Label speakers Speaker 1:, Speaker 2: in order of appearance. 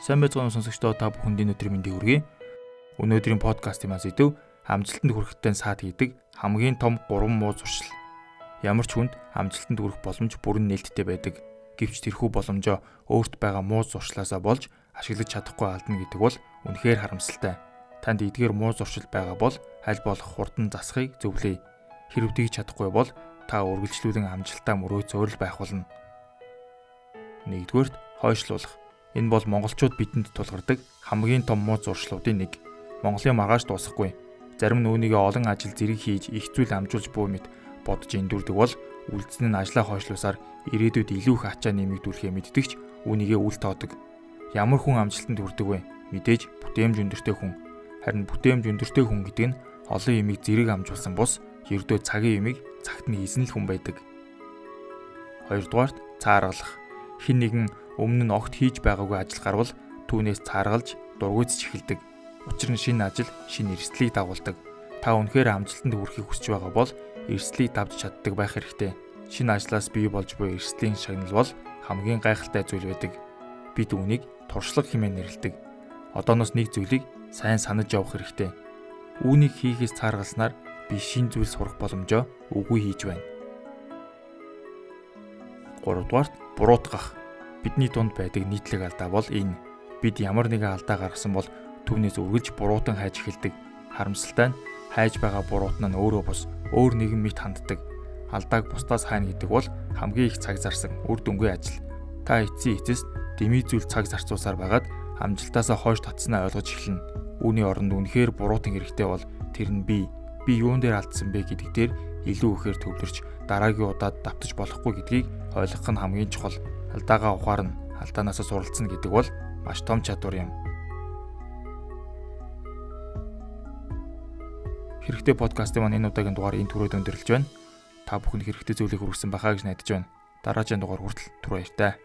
Speaker 1: Сайн байцгаана сонсогчдоо та бүхэнд өнөөдрийн мэндийг хүргэе. Өнөөдрийн подкастын маань зэдэв амжилтанд хүрэхтэй саад хийдэг хамгийн том 3 муу зуршил. Ямар ч хүнд амжилтанд хүрэх боломж бүрэн нээлттэй байдаг. Гэвч тэрхүү боломжоо өөрт байгаа муу зуршлаасаа болж ашиглаж чадахгүй алдна гэдэг бол үнэхээр харамсалтай. Танд эдгээр муу зуршил байгаа бол аль болох хурдан засахыг зөвлөе. Хэрв тэгж чадахгүй бол та үргэлжлүүлэн амжилтаа мөрөө зөөрөл байх болно. Нэгдүгээрт хойшлуулах. Энэ бол монголчууд бидэнд тулгардаг хамгийн том муу зуршлуудын нэг. Монголын маргааш дуусахгүй. Зарим нь үүнийгээ олон ажил зэрэг хийж их зүйл амжуулж буй мэт бодож эндүрдэг бол үлдсэн нь ажлаа хойшлуусаар ирээдүйд илүү их ачаа нэмэгдүүлэхээ мэддэгч үүнийгээ үл тоодог. Ямар хүн амжилтанд хүрдэг вэ? Мэдээж бүтээмж өндөртэй хүн. Харин бүтээмж өндөртэй хүн гэдэг нь олон ямиг зэрэг амжуулсан бус ердөө цагийн ямиг цагт нь хийсэн л хүн байдаг. Хоёрдугаарт цааргалах хин нэгэн өмнө нь огт хийж байгаагүй ажил гарвал түүнээс цааргалж дургуйцж эхэлдэг. Учир нь шинэ ажил, шинэ эрсдлийг дагуулдаг. Та үнэхээр амжилтанд хүрэхийг хүсэж байгаа бол эрсдлийг давж чаддаг байх хэрэгтэй. Шинэ ажлаас бий болж буй эрсдлийн шагнал бол хамгийн гайхалтай зүйл байдаг. Бид үүнийг туршлага хэмээн нэрлэдэг. Одооноос нэг зүйлийг сайн санаж явах хэрэгтэй. Үүнийг хийхээс цааргалснаар би шин зүйл сурах боломжоо үгүй хийж байна. 3 дугаарт буруутгах. Бидний дунд байдаг нийтлэг алдаа бол энэ. Бид ямар нэгэн алдаа гаргасан бол түүнээс үргэлж буруутан хайж эхэлдэг. Харамсалтай нь хайж байгаа буруутан нь өөрөө бус өөр нэгэн мэт ханддаг. Алдааг бусдаас хайна гэдэг бол хамгийн их цаг зарсан үр дүнгүй ажил. Та эцсийн эцэст дэмий зүйл цаг зарцуулсаар байгаад амжилтаасаа хойш татснаа ойлгож эхэлнэ. Үүний оронд үнэхээр буруутан хэрэгтэй бол тэр нь би би юун дээр алдсан бэ гэдэг дээр илүү ихээр төвлөрч дараагийн удаад давтаж болохгүй гэдгийг ойлгох нь хамгийн чухал. Алдаагаа ухаарна, алдаанаасаа суралцна гэдэг бол маш том чадвар юм. Хэрэгтэй подкастын маань энэ удаагийн дугаар энэ түрээд өндөрлөж байна. Та бүхэнд хэрэгтэй зүйлийг хүргэсэн байхаа гэж найдаж байна. Дараагийн дугаар хүртэл түр баяртай.